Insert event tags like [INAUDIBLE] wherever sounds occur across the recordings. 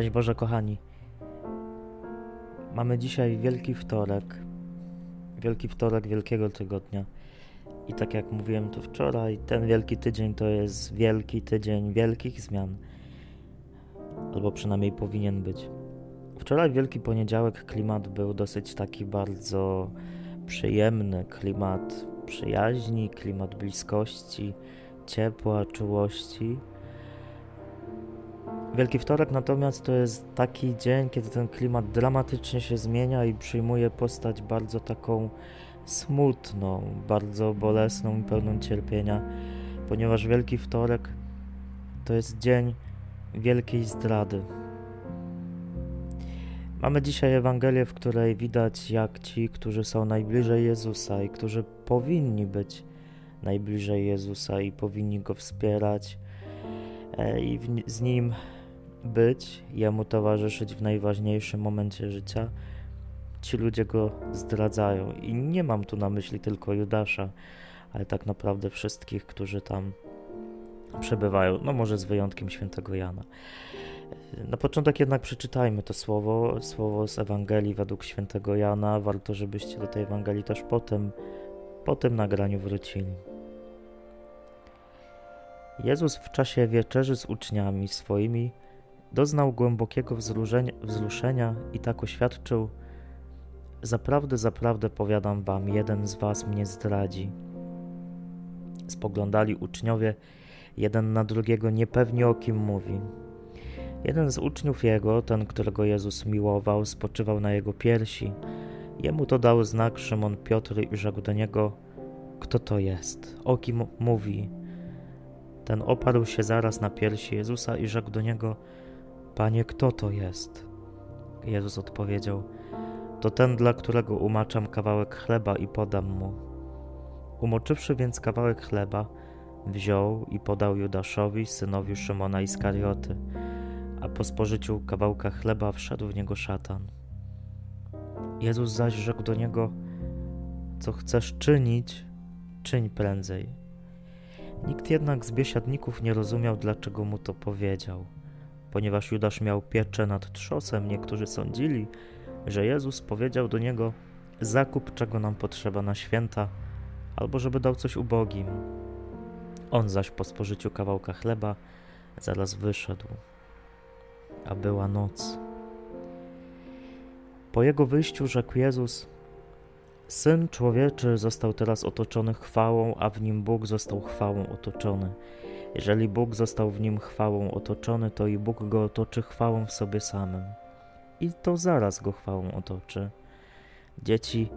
Cześć Boże, kochani. Mamy dzisiaj Wielki Wtorek. Wielki Wtorek Wielkiego Tygodnia. I tak jak mówiłem to wczoraj, ten Wielki Tydzień to jest Wielki Tydzień wielkich zmian. Albo przynajmniej powinien być. Wczoraj Wielki Poniedziałek klimat był dosyć taki bardzo przyjemny. Klimat przyjaźni, klimat bliskości, ciepła, czułości Wielki Wtorek natomiast to jest taki dzień, kiedy ten klimat dramatycznie się zmienia i przyjmuje postać bardzo taką smutną, bardzo bolesną i pełną cierpienia, ponieważ Wielki Wtorek to jest dzień wielkiej zdrady. Mamy dzisiaj Ewangelię, w której widać, jak ci, którzy są najbliżej Jezusa i którzy powinni być najbliżej Jezusa i powinni go wspierać e, i z nim być, jemu towarzyszyć w najważniejszym momencie życia, ci ludzie go zdradzają. I nie mam tu na myśli tylko Judasza, ale tak naprawdę wszystkich, którzy tam przebywają, no może z wyjątkiem świętego Jana. Na początek jednak przeczytajmy to słowo, słowo z Ewangelii według świętego Jana. Warto, żebyście do tej Ewangelii też potem, po tym nagraniu wrócili. Jezus w czasie wieczerzy z uczniami swoimi Doznał głębokiego wzruszenia i tak oświadczył: Zaprawdę, zaprawdę powiadam wam, jeden z was mnie zdradzi. Spoglądali uczniowie jeden na drugiego, niepewnie o kim mówi. Jeden z uczniów jego, ten, którego Jezus miłował, spoczywał na jego piersi. Jemu to dał znak Szymon Piotr i rzekł do niego: Kto to jest? O kim mówi? Ten oparł się zaraz na piersi Jezusa i rzekł do niego: Panie, kto to jest? Jezus odpowiedział: To ten, dla którego umaczam kawałek chleba i podam mu. Umoczywszy więc kawałek chleba, wziął i podał Judaszowi, synowi Szymona Iskarioty, a po spożyciu kawałka chleba wszedł w niego szatan. Jezus zaś rzekł do niego: Co chcesz czynić, czyń prędzej. Nikt jednak z biesiadników nie rozumiał, dlaczego mu to powiedział. Ponieważ Judasz miał pieczę nad trzosem, niektórzy sądzili, że Jezus powiedział do niego: Zakup czego nam potrzeba na święta, albo żeby dał coś ubogim. On zaś po spożyciu kawałka chleba zaraz wyszedł, a była noc. Po jego wyjściu rzekł Jezus: Syn człowieczy został teraz otoczony chwałą, a w nim Bóg został chwałą otoczony. Jeżeli Bóg został w nim chwałą otoczony, to i Bóg go otoczy chwałą w sobie samym. I to zaraz go chwałą otoczy. Dzieci,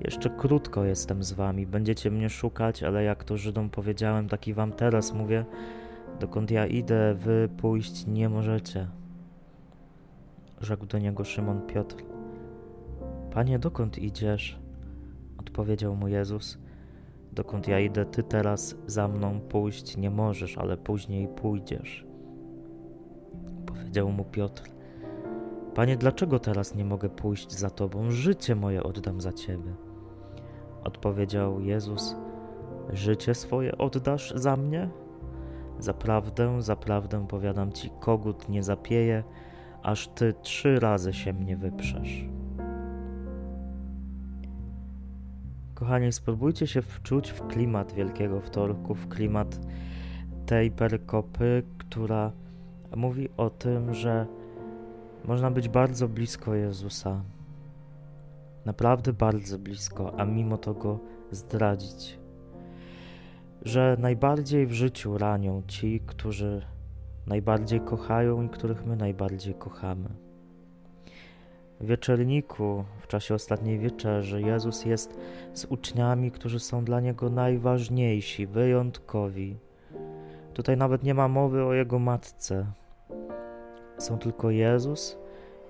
jeszcze krótko jestem z wami, będziecie mnie szukać, ale jak to Żydom powiedziałem, tak i wam teraz mówię, dokąd ja idę, wy pójść nie możecie. Rzekł do niego Szymon Piotr. Panie, dokąd idziesz? Odpowiedział mu Jezus Dokąd ja idę, ty teraz za mną pójść nie możesz, ale później pójdziesz. Powiedział mu Piotr: Panie, dlaczego teraz nie mogę pójść za tobą? Życie moje oddam za ciebie. Odpowiedział Jezus: Życie swoje oddasz za mnie? Zaprawdę, zaprawdę powiadam ci, kogut nie zapieje, aż ty trzy razy się mnie wyprzesz. Kochani, spróbujcie się wczuć w klimat Wielkiego Wtorku, w klimat tej perykopy, która mówi o tym, że można być bardzo blisko Jezusa. Naprawdę bardzo blisko, a mimo to go zdradzić. Że najbardziej w życiu ranią ci, którzy najbardziej kochają i których my najbardziej kochamy wieczerniku, w czasie ostatniej wieczerzy, Jezus jest z uczniami, którzy są dla Niego najważniejsi, wyjątkowi. Tutaj nawet nie ma mowy o Jego matce. Są tylko Jezus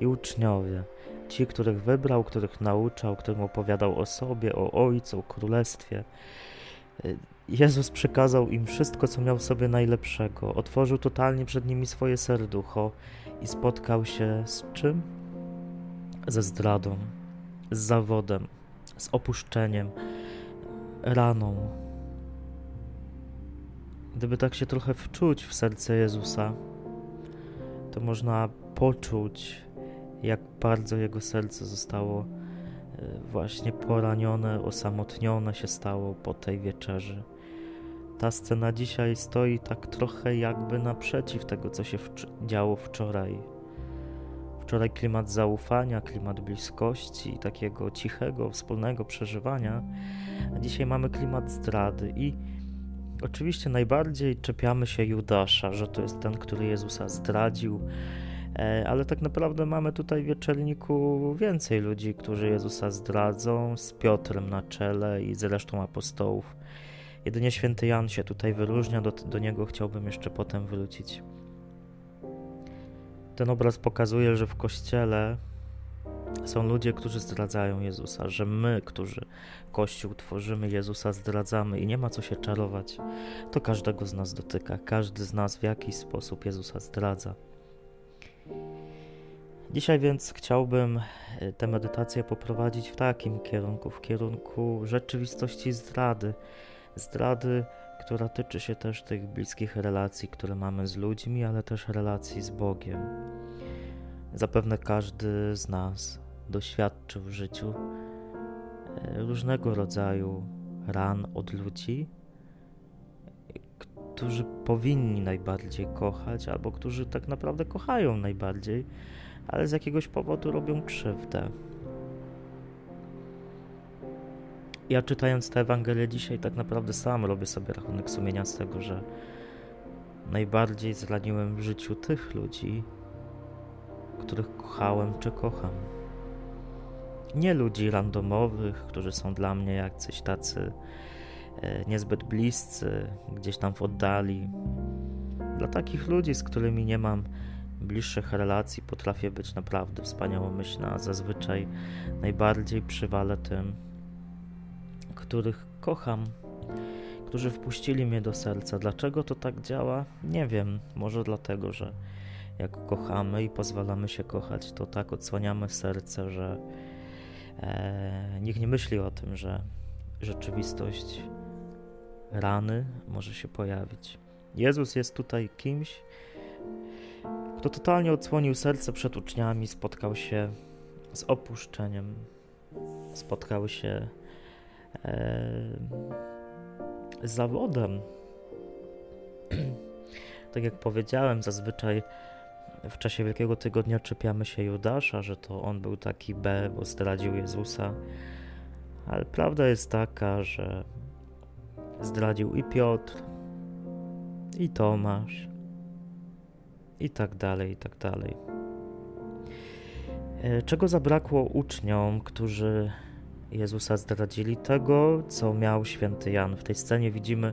i uczniowie. Ci, których wybrał, których nauczał, którym opowiadał o sobie, o Ojcu, o Królestwie. Jezus przekazał im wszystko, co miał sobie najlepszego. Otworzył totalnie przed nimi swoje serducho i spotkał się z czym? Ze zdradą, z zawodem, z opuszczeniem, raną. Gdyby tak się trochę wczuć w serce Jezusa, to można poczuć, jak bardzo jego serce zostało e, właśnie poranione, osamotnione się stało po tej wieczerzy. Ta scena dzisiaj stoi tak trochę jakby naprzeciw tego, co się działo wczoraj. Wczoraj klimat zaufania, klimat bliskości, takiego cichego, wspólnego przeżywania, a dzisiaj mamy klimat zdrady i oczywiście najbardziej czepiamy się Judasza, że to jest ten, który Jezusa zdradził, e, ale tak naprawdę mamy tutaj w wieczerniku więcej ludzi, którzy Jezusa zdradzą, z Piotrem na czele i z resztą apostołów. Jedynie święty Jan się tutaj wyróżnia, do, do niego chciałbym jeszcze potem wrócić. Ten obraz pokazuje, że w kościele są ludzie, którzy zdradzają Jezusa, że my, którzy Kościół tworzymy, Jezusa zdradzamy i nie ma co się czarować. To każdego z nas dotyka, każdy z nas w jakiś sposób Jezusa zdradza. Dzisiaj więc chciałbym e, tę medytację poprowadzić w takim kierunku, w kierunku rzeczywistości zdrady. Zdrady, która tyczy się też tych bliskich relacji, które mamy z ludźmi, ale też relacji z Bogiem. Zapewne każdy z nas doświadczył w życiu e, różnego rodzaju ran od ludzi, którzy powinni najbardziej kochać, albo którzy tak naprawdę kochają najbardziej, ale z jakiegoś powodu robią krzywdę. Ja czytając tę Ewangelię dzisiaj, tak naprawdę sam robię sobie rachunek sumienia z tego, że najbardziej zraniłem w życiu tych ludzi, których kochałem czy kocham. Nie ludzi randomowych, którzy są dla mnie jacyś tacy e, niezbyt bliscy, gdzieś tam w oddali. Dla takich ludzi, z którymi nie mam bliższych relacji, potrafię być naprawdę wspaniałomyślna, a zazwyczaj najbardziej przywalę tym, których kocham, którzy wpuścili mnie do serca. Dlaczego to tak działa? Nie wiem. Może dlatego, że jak kochamy i pozwalamy się kochać, to tak odsłaniamy serce, że e, nikt nie myśli o tym, że rzeczywistość rany może się pojawić. Jezus jest tutaj kimś, kto totalnie odsłonił serce przed uczniami, spotkał się z opuszczeniem, spotkał się zawodem. tak jak powiedziałem, zazwyczaj w czasie Wielkiego Tygodnia czepiamy się Judasza, że to on był taki B, bo zdradził Jezusa. Ale prawda jest taka, że zdradził i Piotr, i Tomasz, i tak dalej, i tak dalej. E, czego zabrakło uczniom, którzy Jezusa zdradzili? Tego, co miał święty Jan. W tej scenie widzimy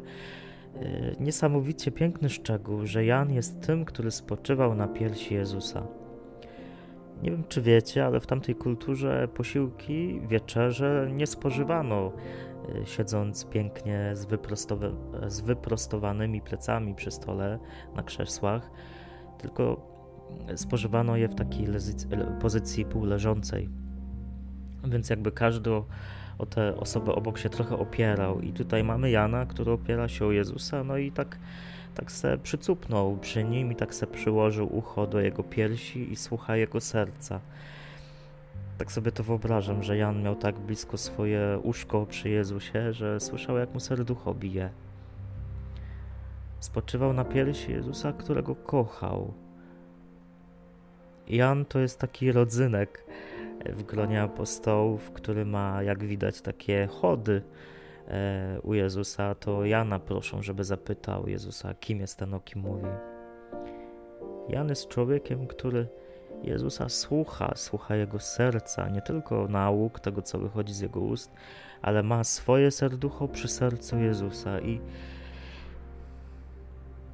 E, niesamowicie piękny szczegół, że Jan jest tym, który spoczywał na piersi Jezusa. Nie wiem, czy wiecie, ale w tamtej kulturze posiłki, wieczerze nie spożywano e, siedząc pięknie z, wyprostowa- z wyprostowanymi plecami przy stole na krzesłach, tylko spożywano je w takiej pozycji półleżącej. Więc jakby każdy o tę osobę obok się trochę opierał. I tutaj mamy Jana, który opiera się o Jezusa, no i tak, tak se przycupnął przy nim i tak se przyłożył ucho do jego piersi i słucha jego serca. Tak sobie to wyobrażam, że Jan miał tak blisko swoje uszko przy Jezusie, że słyszał, jak mu serducho bije. Spoczywał na piersi Jezusa, którego kochał. Jan to jest taki rodzynek, w gronie apostołów, który ma, jak widać, takie chody e, u Jezusa, to Jana proszą, żeby zapytał Jezusa, kim jest ten, o kim mówi. Jan jest człowiekiem, który Jezusa słucha, słucha Jego serca, nie tylko nauk, tego co wychodzi z Jego ust, ale ma swoje serducho przy sercu Jezusa i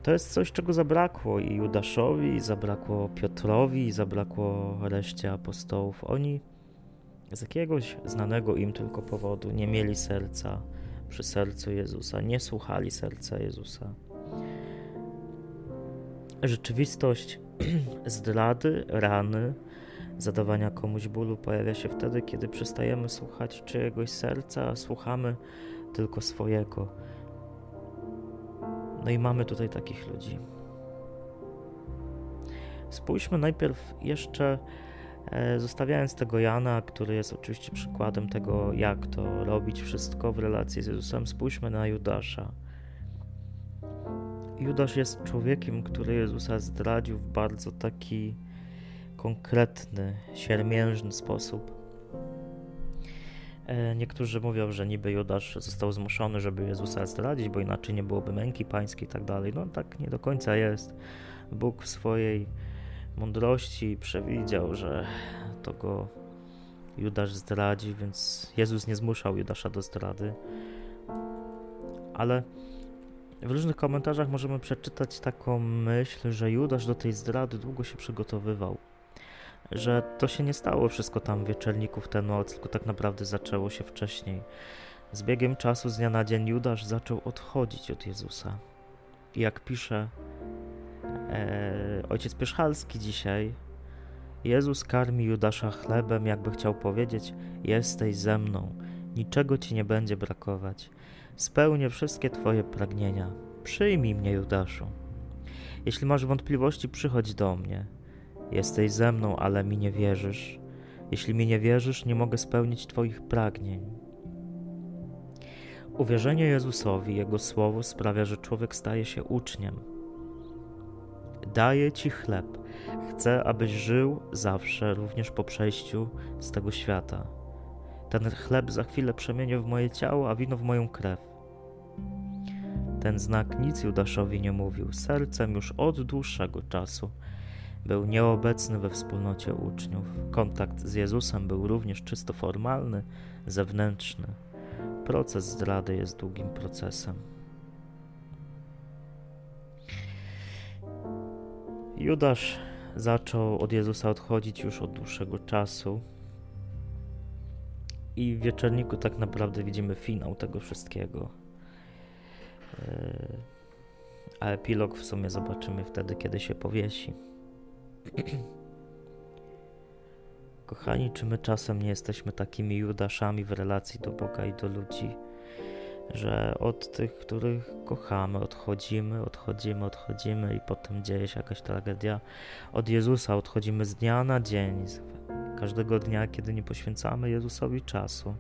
to jest coś, czego zabrakło i Judaszowi, i zabrakło Piotrowi, i zabrakło reszcie apostołów. Oni z jakiegoś znanego im tylko powodu nie mieli serca przy sercu Jezusa, nie słuchali serca Jezusa. Rzeczywistość [CLEARS THROAT] zdrady, rany, zadawania komuś bólu pojawia się wtedy, kiedy przestajemy słuchać czyjegoś serca, a słuchamy tylko swojego no i mamy tutaj takich ludzi. Spójrzmy najpierw jeszcze, e, zostawiając tego Jana, który jest oczywiście przykładem tego, jak to robić wszystko w relacji z Jezusem, spójrzmy na Judasza. Judasz jest człowiekiem, który Jezusa zdradził w bardzo taki konkretny, siermiężny sposób. E, niektórzy mówią, że niby Judasz został zmuszony, żeby Jezusa zdradzić, bo inaczej nie byłoby męki pańskiej i tak dalej. No tak nie do końca jest. Bóg w swojej mądrości przewidział, że to go Judasz zdradzi, więc Jezus nie zmuszał Judasza do zdrady. Ale w różnych komentarzach możemy przeczytać taką myśl, że Judasz do tej zdrady długo się przygotowywał. Że to się nie stało wszystko tam wieczorników tę noc, tylko tak naprawdę zaczęło się wcześniej. Z biegiem czasu z dnia na dzień Judasz zaczął odchodzić od Jezusa. I jak pisze e, ojciec Pierzchalski dzisiaj, Jezus karmi Judasza chlebem, jakby chciał powiedzieć: Jesteś ze mną, niczego ci nie będzie brakować spełnię wszystkie Twoje pragnienia. Przyjmij mnie, Judaszu. Jeśli masz wątpliwości, przychodź do mnie. Jesteś ze mną, ale mi nie wierzysz. Jeśli mi nie wierzysz, nie mogę spełnić Twoich pragnień. Uwierzenie Jezusowi, Jego słowo sprawia, że człowiek staje się uczniem. Daję Ci chleb. Chcę, abyś żył zawsze, również po przejściu z tego świata. Ten chleb za chwilę przemienię w moje ciało, a wino w moją krew. Ten znak nic Judaszowi nie mówił. Sercem już od dłuższego czasu był nieobecny we wspólnocie uczniów. Kontakt z Jezusem był również czysto formalny, zewnętrzny. Proces zdrady jest długim procesem. Judasz zaczął od Jezusa odchodzić już od dłuższego czasu. I w wieczorniku tak naprawdę widzimy finał tego wszystkiego. E, a epilog w sumie zobaczymy wtedy, kiedy się powiesi. [CLEARS THROAT] Kochani, czy my czasem nie jesteśmy takimi Judaszami w relacji do Boga i do ludzi, że od tych, których kochamy, odchodzimy, odchodzimy, odchodzimy i potem dzieje się jakaś tragedia. Od Jezusa odchodzimy z dnia na dzień, każdego dnia, kiedy nie poświęcamy Jezusowi czasu.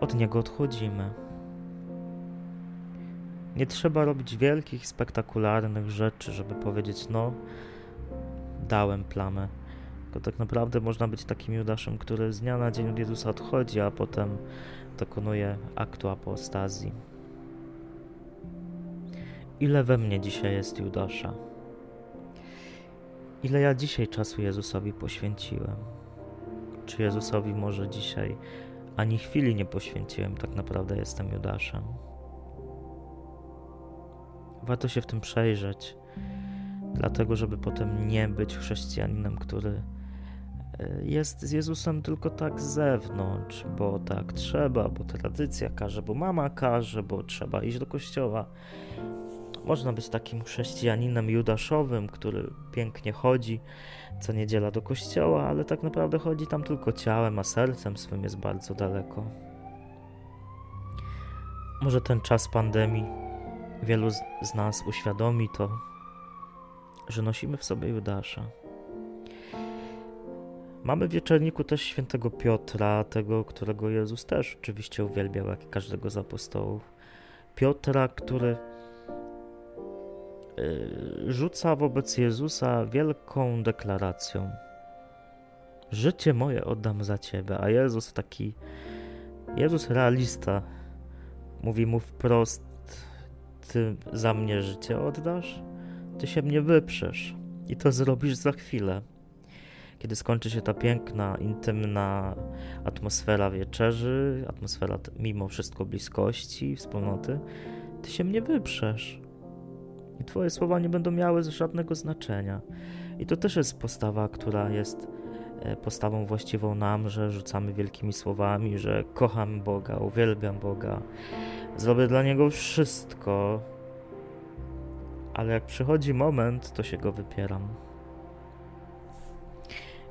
Od Niego odchodzimy. Nie trzeba robić wielkich, spektakularnych rzeczy, żeby powiedzieć: No, dałem plamę. Tylko tak naprawdę można być takim Judaszem, który z dnia na dzień od Jezusa odchodzi, a potem dokonuje aktu apostazji. Ile we mnie dzisiaj jest Judasza? Ile ja dzisiaj czasu Jezusowi poświęciłem? Czy Jezusowi może dzisiaj ani chwili nie poświęciłem, tak naprawdę jestem Judaszem? Warto się w tym przejrzeć, dlatego żeby potem nie być chrześcijaninem, który e, jest z Jezusem tylko tak z zewnątrz, bo tak trzeba, bo tradycja każe, bo mama każe, bo trzeba iść do kościoła. Można być takim chrześcijaninem judaszowym, który pięknie chodzi co niedziela do kościoła, ale tak naprawdę chodzi tam tylko ciałem, a sercem swym jest bardzo daleko. Może ten czas pandemii wielu z nas uświadomi to, że nosimy w sobie Judasza. Mamy w wieczorniku też świętego Piotra, tego, którego Jezus też oczywiście uwielbiał, jak i każdego z apostołów. Piotra, który y, rzuca wobec Jezusa wielką deklaracją. Życie moje oddam za ciebie, a Jezus taki, Jezus realista, mówi mu wprost: Ty za mnie życie oddasz? Ty się mnie wyprzesz i to zrobisz za chwilę. Kiedy skończy się ta piękna, intymna atmosfera wieczerzy, atmosfera mimo wszystko bliskości, wspólnoty, ty się mnie wyprzesz. I twoje słowa nie będą miały żadnego znaczenia. I to też jest postawa, która jest e, postawą właściwą nam, że rzucamy wielkimi słowami, że kocham Boga, uwielbiam Boga, zrobię dla Niego wszystko, ale jak przychodzi moment, to się go wypieram.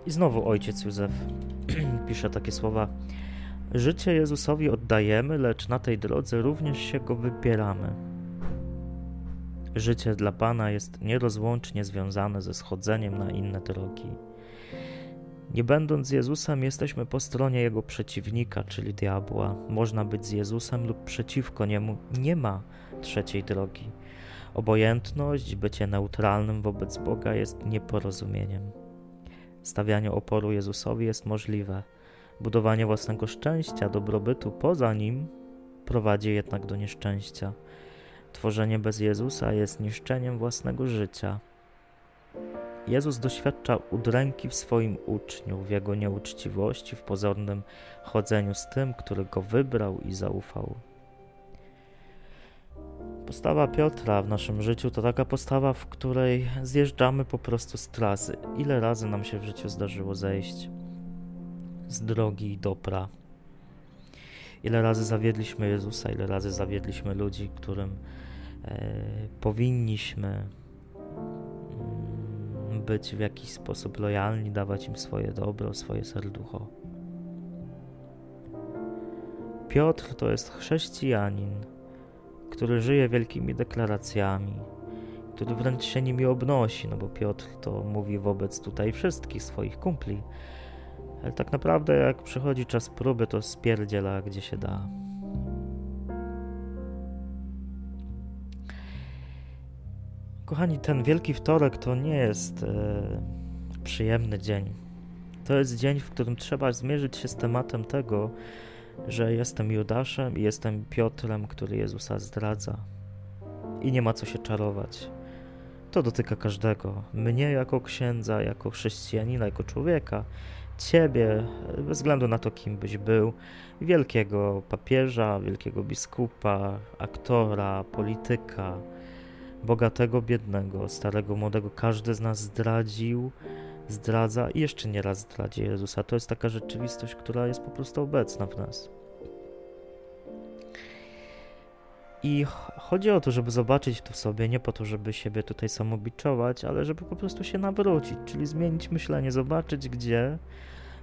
I znowu ojciec Józef [CLEARS THROAT] pisze takie słowa: Życie Jezusowi oddajemy, lecz na tej drodze również się go wypieramy. Życie dla Pana jest nierozłącznie związane ze schodzeniem na inne drogi. Nie będąc Jezusem, jesteśmy po stronie Jego przeciwnika, czyli diabła. Można być z Jezusem lub przeciwko Niemu. Nie ma trzeciej drogi. Obojętność, bycie neutralnym wobec Boga jest nieporozumieniem. Stawianie oporu Jezusowi jest możliwe. Budowanie własnego szczęścia, dobrobytu poza nim prowadzi jednak do nieszczęścia. Tworzenie bez Jezusa jest niszczeniem własnego życia. Jezus doświadcza udręki w swoim uczniu, w jego nieuczciwości, w pozornym chodzeniu z tym, który go wybrał i zaufał. Postawa Piotra w naszym życiu to taka postawa, w której zjeżdżamy po prostu z trasy. Ile razy nam się w życiu zdarzyło zejść z drogi dobra? Ile razy zawiedliśmy Jezusa, ile razy zawiedliśmy ludzi, którym e, powinniśmy mm, być w jakiś sposób lojalni, dawać im swoje dobro, swoje serducho. Piotr to jest chrześcijanin, który żyje wielkimi deklaracjami, który wręcz się nimi obnosi, no bo Piotr to mówi wobec tutaj wszystkich swoich kumpli. Ale tak naprawdę, jak przychodzi czas próby, to spierdziela gdzie się da. Kochani, ten Wielki Wtorek to nie jest e, przyjemny dzień. To jest dzień, w którym trzeba zmierzyć się z tematem tego, że jestem Judaszem i jestem Piotrem, który Jezusa zdradza. I nie ma co się czarować. To dotyka każdego. Mnie jako księdza, jako chrześcijanina, jako człowieka, ciebie, bez względu na to, kim byś był, wielkiego papieża, wielkiego biskupa, aktora, polityka, bogatego, biednego, starego, młodego. Każdy z nas zdradził zdradza i jeszcze nie raz zdradzi Jezusa. To jest taka rzeczywistość, która jest po prostu obecna w nas. I chodzi o to, żeby zobaczyć to w sobie, nie po to, żeby siebie tutaj samobiczować, ale żeby po prostu się nawrócić, czyli zmienić myślenie, zobaczyć, gdzie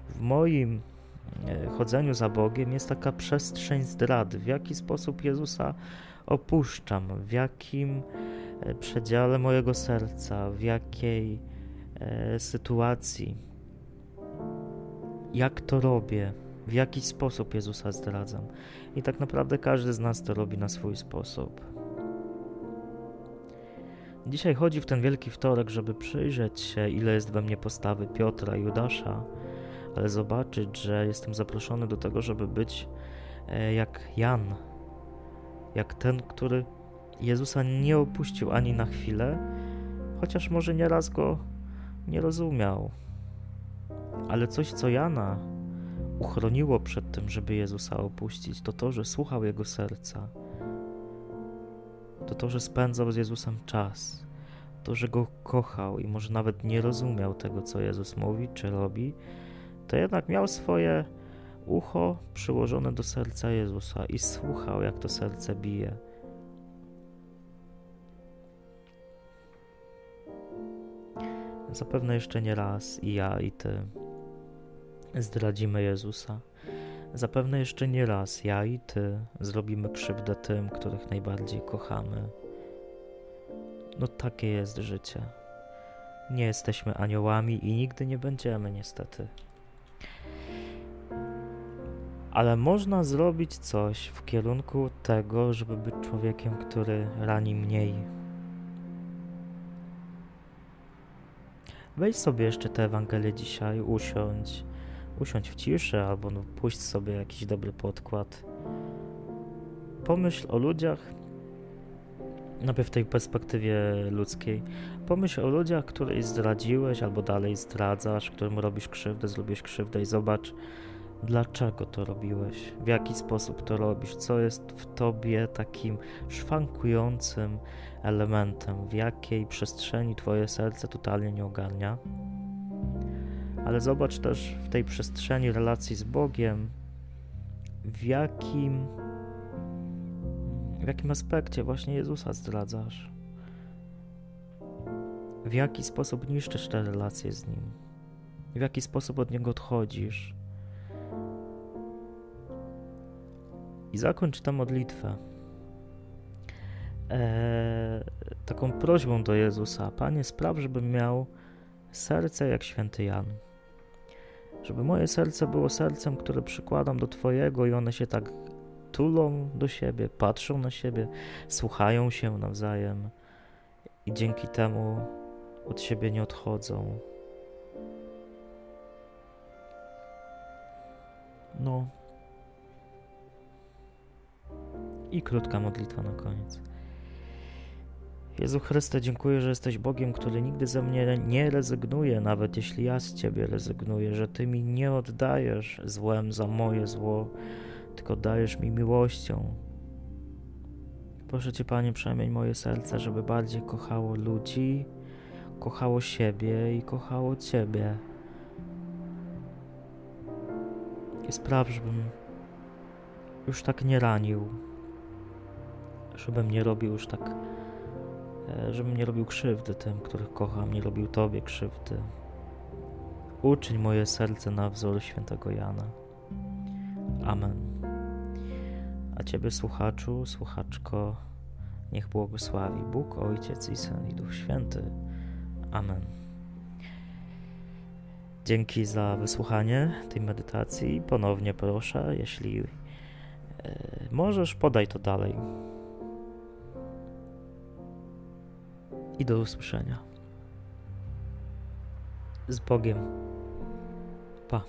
w moim e, chodzeniu za Bogiem jest taka przestrzeń zdrady, w jaki sposób Jezusa opuszczam, w jakim e, przedziale mojego serca, w jakiej sytuacji, jak to robię, w jaki sposób Jezusa zdradzam. I tak naprawdę każdy z nas to robi na swój sposób. Dzisiaj chodzi w ten wielki wtorek, żeby przyjrzeć się, ile jest we mnie postawy Piotra i Judasza, ale zobaczyć, że jestem zaproszony do tego, żeby być e, jak Jan, jak ten, który Jezusa nie opuścił ani na chwilę, chociaż może nieraz go nie rozumiał. Ale coś, co Jana uchroniło przed tym, żeby Jezusa opuścić, to to, że słuchał Jego serca. To to, że spędzał z Jezusem czas. To, że Go kochał i może nawet nie rozumiał tego, co Jezus mówi czy robi, to jednak miał swoje ucho przyłożone do serca Jezusa i słuchał, jak to serce bije. Zapewne jeszcze nie raz i ja, i ty zdradzimy Jezusa. Zapewne jeszcze nie raz ja i ty zrobimy krzywdę tym, których najbardziej kochamy. No takie jest życie. Nie jesteśmy aniołami i nigdy nie będziemy, niestety. Ale można zrobić coś w kierunku tego, żeby być człowiekiem, który rani mniej. Weź sobie jeszcze tę Ewangelię dzisiaj, usiądź usiądź w ciszy albo no, puść sobie jakiś dobry podkład. Pomyśl o ludziach, najpierw w tej perspektywie ludzkiej. Pomyśl o ludziach, których zdradziłeś albo dalej zdradzasz, którym robisz krzywdę, zrobisz krzywdę i zobacz, dlaczego to robiłeś, w jaki sposób to robisz, co jest w tobie takim szwankującym elementem, w jakiej przestrzeni twoje serce totalnie nie ogarnia ale zobacz też w tej przestrzeni relacji z Bogiem, w jakim, w jakim aspekcie właśnie Jezusa zdradzasz. W jaki sposób niszczysz te relacje z Nim. W jaki sposób od Niego odchodzisz. I zakończ tę modlitwę. Eee, taką prośbą do Jezusa: Panie, spraw, żebym miał serce jak święty Jan. Żeby moje serce było sercem, które przykładam do Twojego i one się tak tulą do siebie, patrzą na siebie, słuchają się nawzajem i dzięki temu od siebie nie odchodzą. No. I krótka modlitwa na koniec. Jezu Chryste, dziękuję, że jesteś Bogiem, który nigdy ze mnie nie rezygnuje, nawet jeśli ja z Ciebie rezygnuję, że Ty mi nie oddajesz złem za moje zło, tylko dajesz mi miłością. Proszę Cię, Panie, przemień moje serce, żeby bardziej kochało ludzi, kochało siebie i kochało Ciebie. I spraw, żebym już tak nie ranił, żebym nie robił już tak, e, żebym nie robił krzywdy tym, których kocham, nie robił Tobie krzywdy. Uczyń moje serce na wzór świętego Jana. Amen. A Ciebie, słuchaczu, słuchaczko, niech błogosławi Bóg, Ojciec i Syn i Duch Święty. Amen. Dzięki za wysłuchanie tej medytacji. Ponownie proszę, jeśli e, możesz, podaj to dalej. I do usłyszenia. Z Bogiem. Pa.